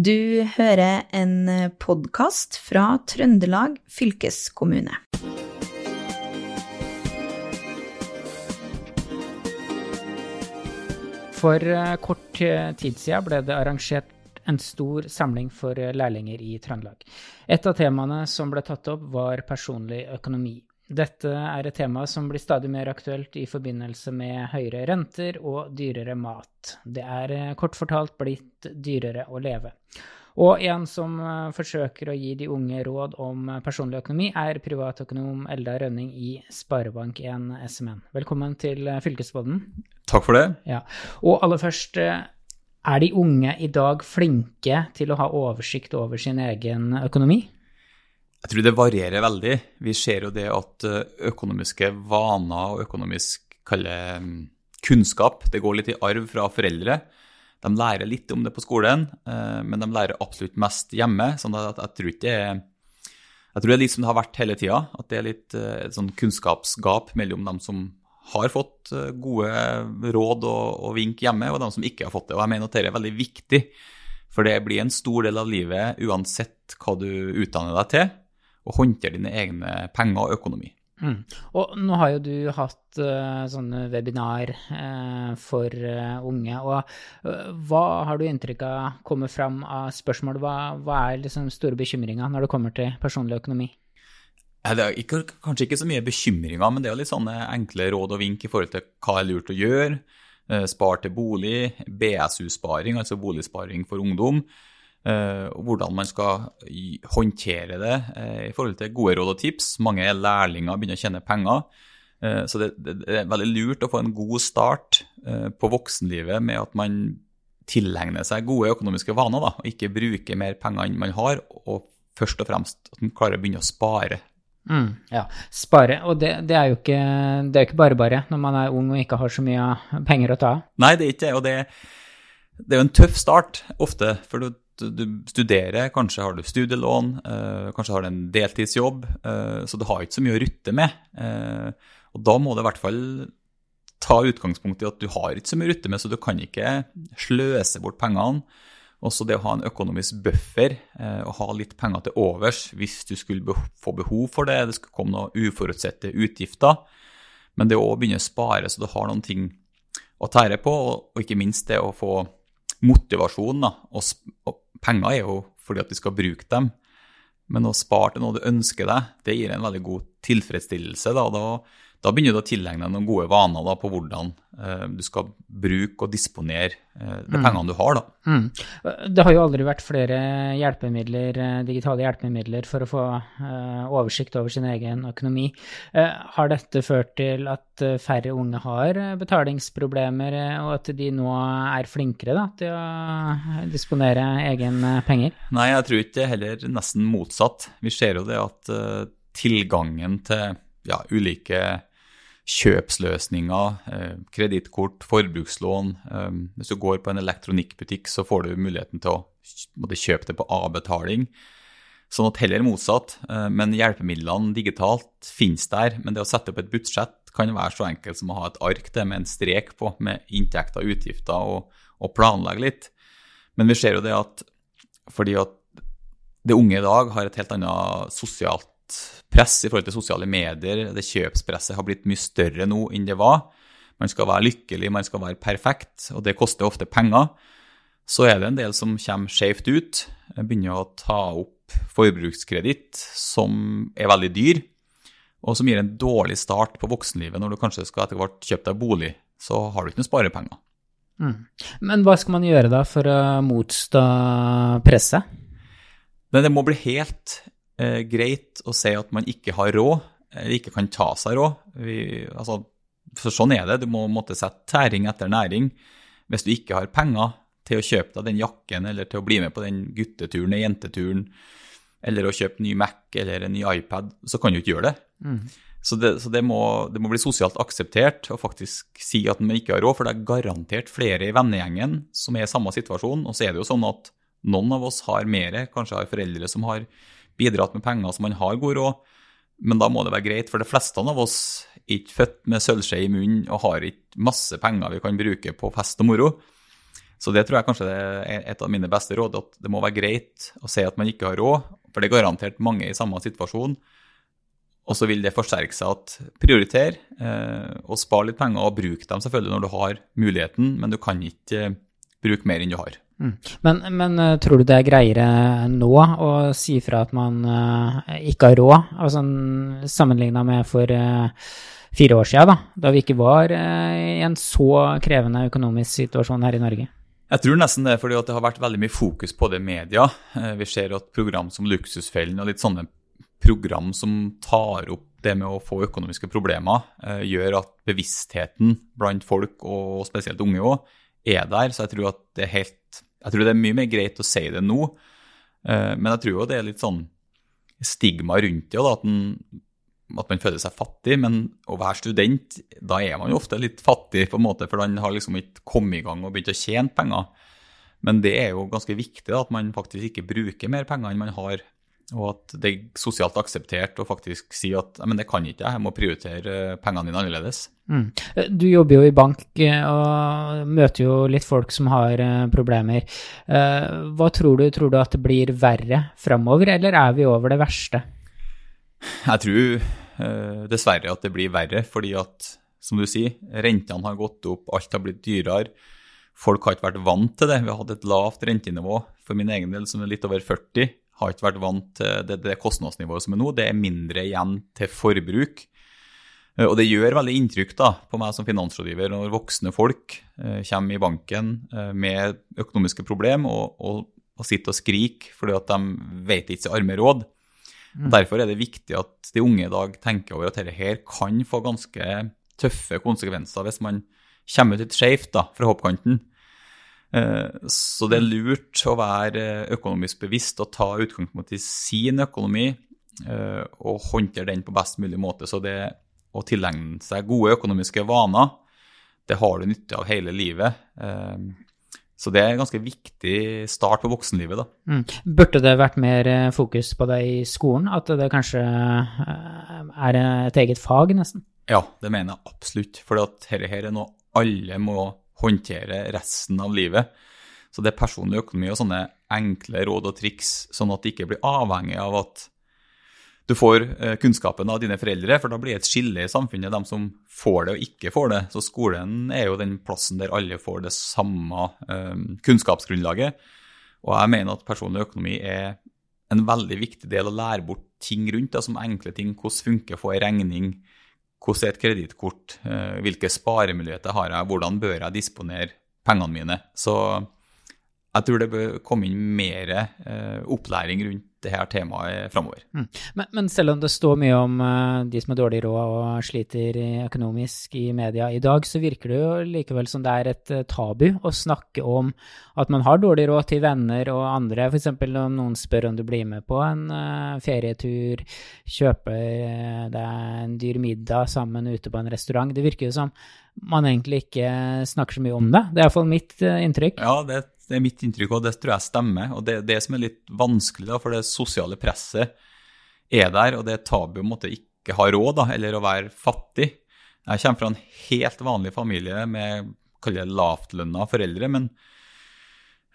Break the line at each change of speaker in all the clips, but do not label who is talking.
Du hører en podkast fra Trøndelag fylkeskommune.
For eh, kort tid siden ble det arrangert en stor samling for lærlinger i Trøndelag. Et av temaene som ble tatt opp, var personlig økonomi. Dette er et tema som blir stadig mer aktuelt i forbindelse med høyere renter og dyrere mat. Det er eh, kort fortalt blitt dyrere å leve. Og en som eh, forsøker å gi de unge råd om personlig økonomi, er privatøkonom Elda Rønning i Sparebank1 SMN. Velkommen til Fylkesboden.
Takk for det.
Ja. Og aller først, eh, er de unge i dag flinke til å ha oversikt over sin egen økonomi?
Jeg tror det varierer veldig. Vi ser jo det at eh, økonomiske vaner og økonomisk kalle, mm, kunnskap det går litt i arv fra foreldre. De lærer litt om det på skolen, eh, men de lærer absolutt mest hjemme. sånn at jeg tror ikke jeg tror det er litt som det har vært hele tida. At det er litt eh, sånn kunnskapsgap mellom dem som har fått gode råd og, og vink hjemme, og dem som ikke har fått det. Og jeg mener at det er veldig viktig. For det blir en stor del av livet uansett hva du utdanner deg til og håndtere dine egne penger og økonomi.
Mm. Og nå har jo du hatt uh, sånne webinar uh, for uh, unge. og Hva har du inntrykk av kommer fram av spørsmål? Hva, hva er liksom store bekymringer når det kommer til personlig økonomi?
Det er ikke, kanskje ikke så mye bekymringer, men det er litt sånne enkle råd og vink i forhold til hva er lurt å gjøre. Spar til bolig, BSU-sparing, altså boligsparing for ungdom. Eh, og hvordan man skal håndtere det eh, i forhold til gode råd og tips. Mange lærlinger begynner å tjene penger. Eh, så det, det, er veldig lurt å få en god start på voksenlivet med at man tilegner seg gode økonomiske vaner, da, og ikke bruker mer penger enn man har, og først og fremst at man klarer å begynne å spare.
Mm, ja, spare. Og det, det, er jo ikke, det er ikke bare bare når man er ung og ikke har så mye penger å ta av.
Nei, det er ikke det. Og det, det er jo en tøff start ofte. for du du studerer, kanskje har du studielån, eh, kanskje har du en deltidsjobb, eh, så du har ikke så mye å rutte med. Eh, og da må du i hvert fall ta utgangspunkt i at du har ikke så mye å rutte med, så du kan ikke sløse bort pengene. Også det å ha en økonomisk buffer og ha litt penger til overs hvis du skulle få behov for det, det skulle komme noen uforutsette utgifter. Men det å begynne å spare så du har noen ting å tære på, og ikke minst det å få motivasjon. Da. Og, penger er jo fordi at du skal bruke dem. Men å spare til noe du ønsker deg, det gir en veldig god tilfredsstillelse. Da, og da da begynner du å tilegne deg noen gode vaner da, på hvordan eh, du skal bruke og disponere eh, de mm. pengene du har. Da. Mm.
Det har jo aldri vært flere hjelpemidler, eh, digitale hjelpemidler for å få eh, oversikt over sin egen økonomi. Eh, har dette ført til at eh, færre unge har betalingsproblemer, og at de nå er flinkere da, til å disponere egen penger?
Nei, jeg tror ikke det er heller nesten motsatt. Vi ser jo det at tilgangen til ja, ulike kjøpsløsninger, eh, kredittkort, forbrukslån. Eh, hvis du går på en elektronikkbutikk, så får du muligheten til å kjøpe det på avbetaling. Sånn at heller motsatt. Eh, men hjelpemidlene digitalt finnes der. Men det å sette opp et budsjett kan være så enkelt som å ha et ark det med en strek på, med inntekter og utgifter, og, og planlegge litt. Men vi ser jo det at fordi at det unge i dag har et helt annet sosialt press i forhold til sosiale medier. Det kjøpspresset har blitt mye større nå enn det var. Man skal være lykkelig, man skal være perfekt, og det koster ofte penger. Så er det en del som kommer skjevt ut, begynner å ta opp forbrukskreditt som er veldig dyr, og som gir en dårlig start på voksenlivet. Når du kanskje skal etter hvert kjøpe deg bolig, så har du ikke noe sparepenger.
Mm. Men hva skal man gjøre da for å motstå presset?
Det må bli helt eh, greit å si at man ikke har råd, eller ikke kan ta seg råd. Vi, altså, for sånn er det. Du må måtte sette tæring etter næring. Hvis du ikke har penger til å kjøpe deg den jakken, eller til å bli med på den gutteturen eller jenteturen, eller å kjøpe ny Mac eller en ny iPad, så kan du ikke gjøre det. Mm. Så, det, så det, må, det, må, bli sosialt akseptert å faktisk si at man ikke har råd, for det er garantert flere i vennegjengen som er i samme situasjon. Og så er det jo sånn at noen av oss har mer, kanskje har foreldre som har bidratt med penger så man har god råd. Men da må det være greit, for de fleste av oss er ikke født med sølvskje i munnen og har ikke masse penger vi kan bruke på fest og moro. Så det tror jeg kanskje er et av mine beste råd, at det må være greit å si at man ikke har råd, for det er garantert mange i samme situasjon. Og så vil det forsterke seg at prioriter eh, og spare litt penger, og bruk dem selvfølgelig når du har muligheten, men du kan ikke eh, bruke mer enn du har.
Mm. Men, men, eh, tror du det er greiere nå å si fra at man uh, ikke har råd, altså sammenligna med for uh, fire år siden, da, da vi ikke var i en så krevende økonomisk situasjon her i Norge?
Jeg tror nesten det er fordi det har vært veldig mye fokus på det i media. Vi ser at program som Luksusfellen og litt sånne program som tar opp det med å få økonomiske problemer, gjør at bevisstheten blant folk, og spesielt unge òg, er der. Så jeg tror det er helt Jeg tror det er mye mer greit å si det nå, men jeg tror jo det er litt sånn stigma rundt det, at at man føler seg fattig, men å være student, da er man jo ofte litt fattig, på en måte, for man har liksom ikke kommet i gang og begynt å tjene penger. Men det er jo ganske viktig da, at man faktisk ikke bruker mer penger enn man har, og at det er sosialt akseptert å faktisk si at men det kan ikke jeg, jeg må prioritere pengene dine annerledes.
Mm. Du jobber jo i bank eh, og møter jo litt folk som har eh, problemer. Eh, hva tror du? Tror du at det blir verre framover, eller er vi over det verste?
Jeg tror Eh, dessverre at det blir verre, fordi at, som du sier, rentene har gått opp, alt har blitt dyrere. Folk har ikke vært vant til det. Vi har hatt et lavt rentenivå. For min egen del, som er litt over 40, har ikke vært vant til det, det kostnadsnivået som er nå. Det er mindre igjen til forbruk. Eh, og det gjør veldig inntrykk da, på meg som finansrådgiver når voksne folk eh, kommer i banken eh, med økonomiske problemer og, og, og, sitter og skriker fordi at de vet ikke arme råd. Mm. Derfor er det viktig at de unge i dag tenker over at dette her kan få ganske tøffe konsekvenser hvis man kommer ut litt skjevt fra hoppkanten. Eh, så det er lurt å være økonomisk bevisst og ta utgangspunkt i sin økonomi eh, og håndtere den på best mulig måte. Så det å tilegne seg gode økonomiske vaner, det har du nytte av hele livet. Eh, så det er en ganske viktig start på voksenlivet. da.
Mm. Burde det vært mer fokus på det i skolen? At det kanskje er et eget fag, nesten?
Ja, det mener jeg absolutt. For dette her er noe alle må håndtere resten av livet. Så det er personlig økonomi og sånne enkle råd og triks, sånn at det ikke blir avhengig av at du får eh, kunnskapen av dine foreldre, for da blir det et skille i samfunnet, dem som får det og ikke får det. Så skolen er jo den plassen der alle får det samme um, kunnskapsgrunnlaget. Og jeg mener at personlig økonomi er en veldig viktig del å lære bort ting rundt, da, som enkle ting. Hvordan funker å få ei regning? Hvordan er et kredittkort? Uh, hvilke sparemuligheter har jeg? Hvordan bør jeg disponere pengene mine? Så jeg tror det bør komme inn mer eh, opplæring rundt det her temaet framover. Mm.
Men, men, selv om det står mye om uh, de som har dårlig råd og sliter økonomisk i media i dag, så virker det jo likevel som det er et uh, tabu å snakke om at man har dårlig råd til venner og andre. F.eks. om noen spør om du blir med på en uh, ferietur, kjøper deg en dyr middag sammen ute på en restaurant. Det virker jo som man egentlig ikke snakker så mye om det. Det er iallfall mitt inntrykk.
Ja, det det er mitt inntrykk, og det tror jeg stemmer. Og det det som er litt vanskelig, da, for det sosiale presset er der, og det er tabu å ikke ha råd, da, eller å være fattig. Jeg kommer fra en helt vanlig familie med lavtlønna foreldre, men,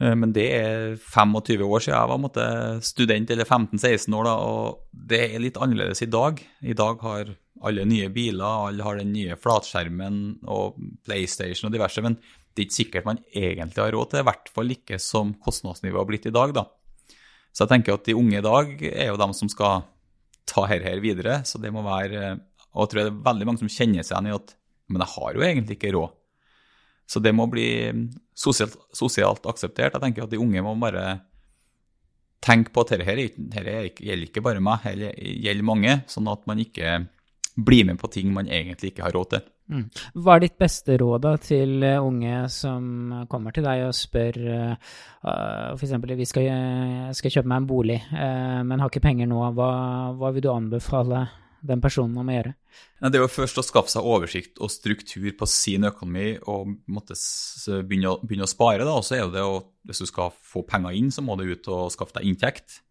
eh, men, det er 25 år siden jeg var måtte, student, eller 15-16 år, da, og det er litt annerledes i dag. I dag har alle nye biler, alle har den nye flatskjermen og PlayStation og diverse. men det er ikke sikkert man egentlig har råd til, i hvert fall ikke som kostnadsnivået har blitt i dag. da. Så jeg tenker at de unge i dag er jo dem som skal ta her, her videre. Så det må være Og jeg tror det er veldig mange som kjenner seg igjen i at men jeg har jo egentlig ikke råd. Så det må bli sosialt, sosialt akseptert. Jeg tenker at de unge må bare tenke på at dette, her, dette gjelder ikke bare meg, det gjelder mange. Sånn at man ikke blir med på ting man egentlig ikke har råd til.
Mm. Hva er ditt beste råd da, til eh, unge som kommer til deg og spør uh, eh, f.eks. vi skal, skal kjøpe meg en bolig, uh, men har ikke penger nå. Hva, hva, vil du anbefale den personen om å gjøre?
Det er jo først å skaffe seg oversikt og struktur på sin økonomi og måtte begynne, å, begynne å spare. da, og så er det jo, Hvis du skal få penger inn, så må du ut og skaffe deg inntekt.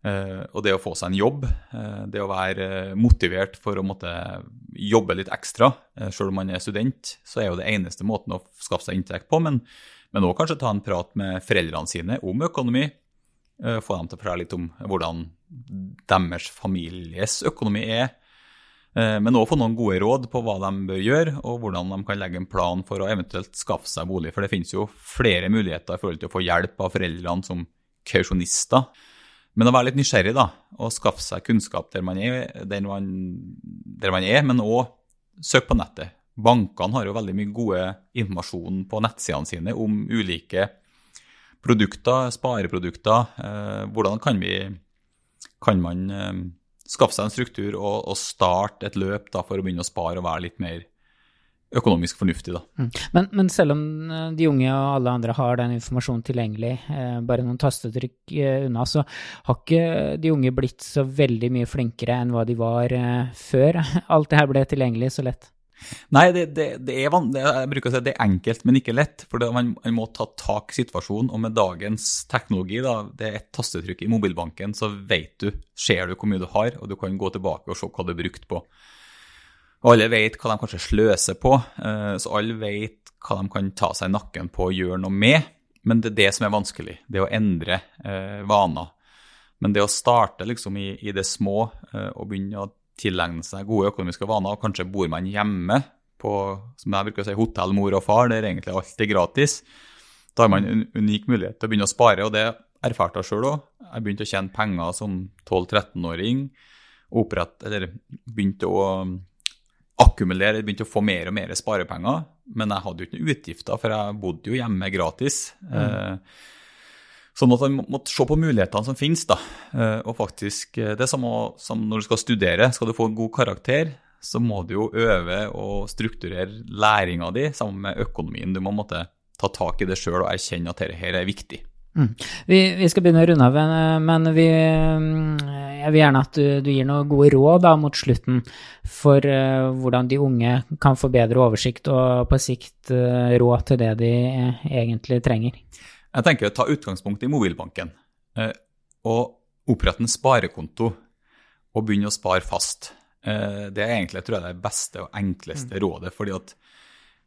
Uh, og det å få seg en jobb, uh, det å være motivert for å måtte jobbe litt ekstra, uh, selv om man er student, så er jo det eneste måten å skaffe seg inntekt på. Men òg kanskje ta en prat med foreldrene sine om økonomi. Få dem til å fortelle litt om hvordan deres families økonomi er. Men òg få noen gode råd på hva de bør gjøre, og hvordan de kan legge en plan for å eventuelt skaffe seg bolig. For det finnes jo flere muligheter i forhold til å få hjelp av foreldrene som kausjonister. Men å være litt nysgjerrig da, og skaffe seg kunnskap der man er, der man, der man er men òg søke på nettet. Bankene har jo veldig mye gode informasjon på nettsidene sine om ulike produkter, spareprodukter. Eh, hvordan kan, vi, kan man eh, skaffe seg en struktur og, og starte et løp da, for å begynne å spare og være litt mer økonomisk fornuftig. Da.
Mm. Men, men, selv om eh, de unge og alle andre har den informasjonen tilgjengelig, eh, bare noen tastetrykk eh, unna, så har ikke de unge blitt så veldig mye flinkere enn hva de var eh, før alt det her ble tilgjengelig så lett?
Nei, det, det, det er jeg bruker å si det er enkelt, men ikke lett. For man, man, må ta tak i situasjonen. Og med dagens teknologi, da, det er et tastetrykk i mobilbanken, så vet du, ser du hvor mye du har, og du kan gå tilbake og se hva du har brukt på. Og alle vet hva de kanskje sløser på, eh, så alle vet hva de kan ta seg i nakken på og gjøre noe med. Men det er det som er vanskelig, det å endre eh, vaner. Men det å starte liksom i, i det små eh, og begynne å tilegne seg gode økonomiske vaner, og kanskje bor man hjemme på som jeg bruker å si, hotell, mor og far, der egentlig alt er gratis, da har man en unik mulighet til å begynne å spare. og det erfarte jeg sjøl òg. Jeg begynte å tjene penger som 12-13-åring. Opprett, Eller begynte å akkumulere, begynte å få mer og mer sparepenger. Men jeg hadde jo ikke noen utgifter, for jeg bodde jo hjemme gratis. Mm. Sånn at man måtte se på mulighetene som finnes. da. Eh, og faktisk, eh, Det er som, å, som når du skal studere. Skal du få en god karakter, så må du jo øve og strukturere læringa di sammen med økonomien. Du må måtte ta tak i det sjøl og erkjenne at dette her er viktig.
Mm. Vi, vi, skal begynne å runde av, men vi, mm, jeg vil gjerne at du, du gir noen gode råd da, mot slutten for uh, hvordan de unge kan få bedre oversikt og på sikt uh, råd til det de uh, egentlig trenger.
Jeg tenker å ta utgangspunkt i mobilbanken og opprette en sparekonto og begynne å spare fast. det er egentlig tror jeg, det beste og enkleste mm. rådet, fordi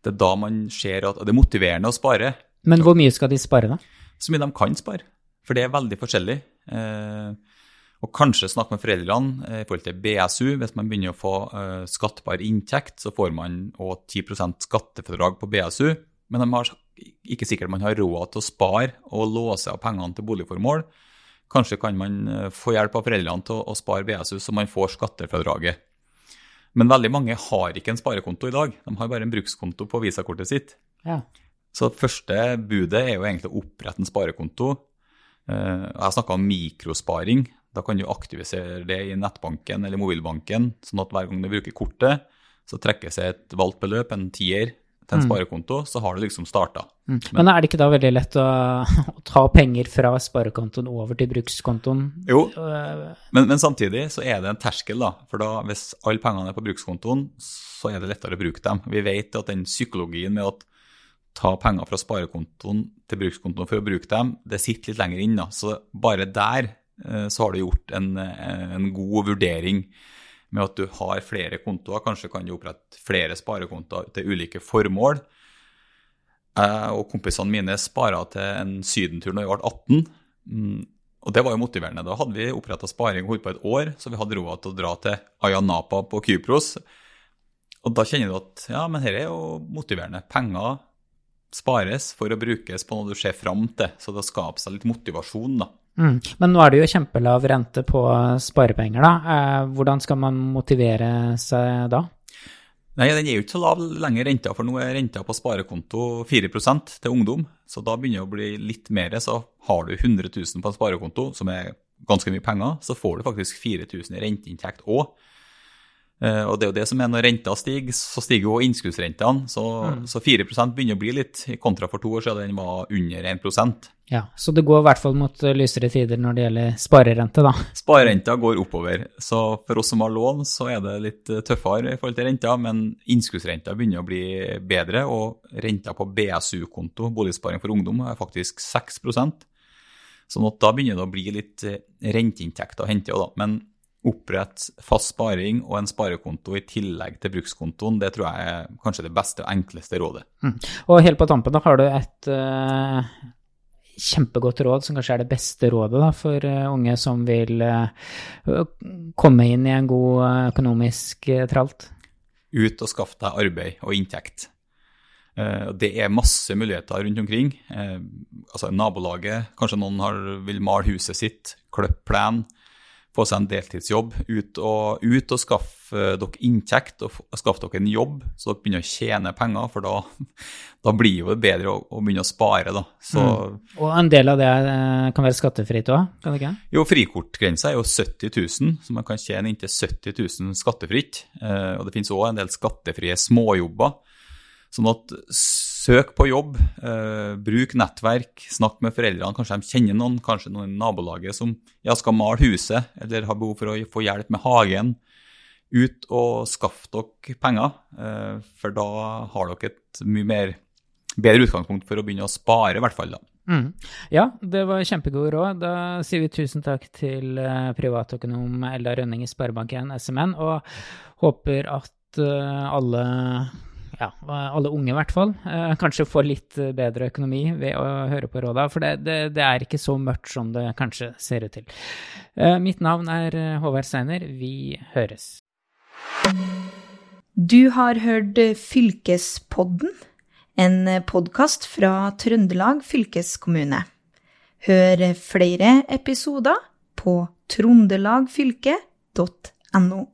det er da man ser at det er motiverende å spare.
Men hvor mye skal de spare, da?
Så mye de kan spare. For det er veldig forskjellig. Eh, og kanskje snakke med foreldrene eh, i forhold til BSU. Hvis man begynner å få eh, skattbar inntekt, så får man òg 10% skattefradrag på BSU. Men de har ikke sikkert man har råd til å spare og låse av pengene til boligformål. Kanskje kan man få hjelp av foreldrene til å spare BSU, så man får skattefradraget. Men veldig mange har ikke en sparekonto i dag. De har bare en brukskonto på visakortet sitt. Ja. Så første budet er jo egentlig å opprette en sparekonto. Eh, jeg snakka om mikrosparing. Da kan du aktivisere det i nettbanken eller mobilbanken, sånn at hver gang du bruker kortet, så trekkes et valgt beløp, en tier, til en mm. sparekonto, så har du liksom starta.
Mm. Men, Men, er det ikke da veldig lett å, å ta penger fra sparekontoen over til brukskontoen?
Jo, men, men, samtidig så er det en terskel, da. For da, hvis alle pengene er på brukskontoen, så er det lettere å bruke dem. Vi vet at den psykologien med at ta penger fra sparekontoen til brukskontoen for å bruke dem, det sitter litt lenger inne. Så bare der eh, så har du gjort en, eh, en, god vurdering med at du har flere kontoer. Kanskje kan du opprette flere sparekontoer til ulike formål. Jeg og kompisene mine spara til en sydentur når vi ble 18. Mm, og det var jo motiverende. Da hadde vi oppretta sparing holdt på et år, så vi hadde råd til å dra til Ayanapa på Kypros. Og da kjenner du at ja, men dette er jo motiverende. Penger spares for å brukes på noe du ser fram til. Så det skaper seg litt motivasjon, da.
Mm. Men nå er det jo kjempelav rente på sparepenger, da. Eh, hvordan skal man motivere seg da?
Nei, Den er jo ikke så lav lenger renta, for nå er renta på sparekonto 4% til ungdom. Så da begynner det å bli litt mer. Så har du 100 000 på en sparekonto, som er ganske mye penger, så får du faktisk 4000 i renteinntekt òg. Eh, og det er jo det som er når renta stiger, så stiger jo innskuddsrentene. Så, mm. så 4 begynner å bli litt, kontra for to år siden den var under 1%
Ja, Så det går i hvert fall mot eh, lysere tider når det gjelder sparerente, da?
Sparerenta går oppover. Så for oss som har lån, så er det litt eh, tøffere i forhold til renta, men innskuddsrenta begynner å bli bedre, og renta på BSU-konto, boligsparing for ungdom, er faktisk 6% Sånn at da begynner det å bli litt renteinntekter å hente. Men opprette fast sparing og en sparekonto i tillegg til brukskontoen. Det tror jeg er kanskje det beste og enkleste rådet.
Mm. Og helt på tampen, da har du et uh, kjempegodt råd, som kanskje er det beste rådet da, for uh, unge som vil uh, komme inn i en god økonomisk tralt?
Ut og skaff deg arbeid og inntekt. Det er masse muligheter rundt omkring. Altså Nabolaget, kanskje noen har, vil male huset sitt, klippe plen få seg en deltidsjobb. Ut og, ut og skaffe dere inntekt og skaffe dere en jobb, så dere begynner å tjene penger. For da, da blir jo det bedre å, å, begynne å spare, da. Så,
mm. Og en del av det eh, kan være skattefritt òg, kan det ikke?
Jo, frikortgrensa er jo 70 000, så man kan tjene inntil 70 000 skattefritt. Eh, og det finnes òg en del skattefrie småjobber. Sånn at søk på jobb, eh, bruk nettverk, snakk med foreldrene. Kanskje de kjenner noen, kanskje noen i nabolaget som ja, skal male huset eller har behov for å få hjelp med hagen. Ut og skaff dere penger, eh, for da har dere et mye mer, bedre utgangspunkt for å begynne å spare, i hvert fall. da.
Mm. Ja, det var kjempegode råd. Da sier vi tusen takk til uh, privatøkonom Elda Rønning i Sparebank1 SMN, og håper at uh, alle ja, alle unge i hvert fall, eh, kanskje får litt eh, bedre økonomi ved å høre på råda. For det, det, det, er ikke så mørkt som det kanskje ser ut til. Eh, mitt navn er Håvard Steiner. Vi høres.
Du har hørt Fylkespodden, en podkast fra Trøndelag fylkeskommune. Hør flere episoder på trondelagfylket.no.